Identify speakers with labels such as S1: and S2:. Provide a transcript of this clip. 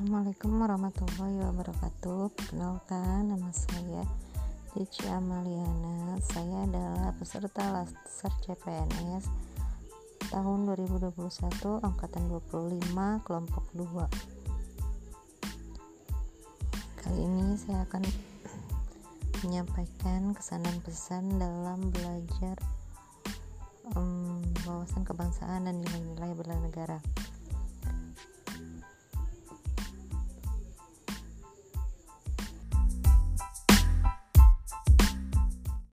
S1: Assalamualaikum warahmatullahi wabarakatuh. Perkenalkan nama saya Cici Amaliana. Saya adalah peserta Laser CPNS tahun 2021 Angkatan 25 kelompok 2 Kali ini saya akan menyampaikan kesan dan pesan dalam belajar um, wawasan kebangsaan dan nilai-nilai bela negara.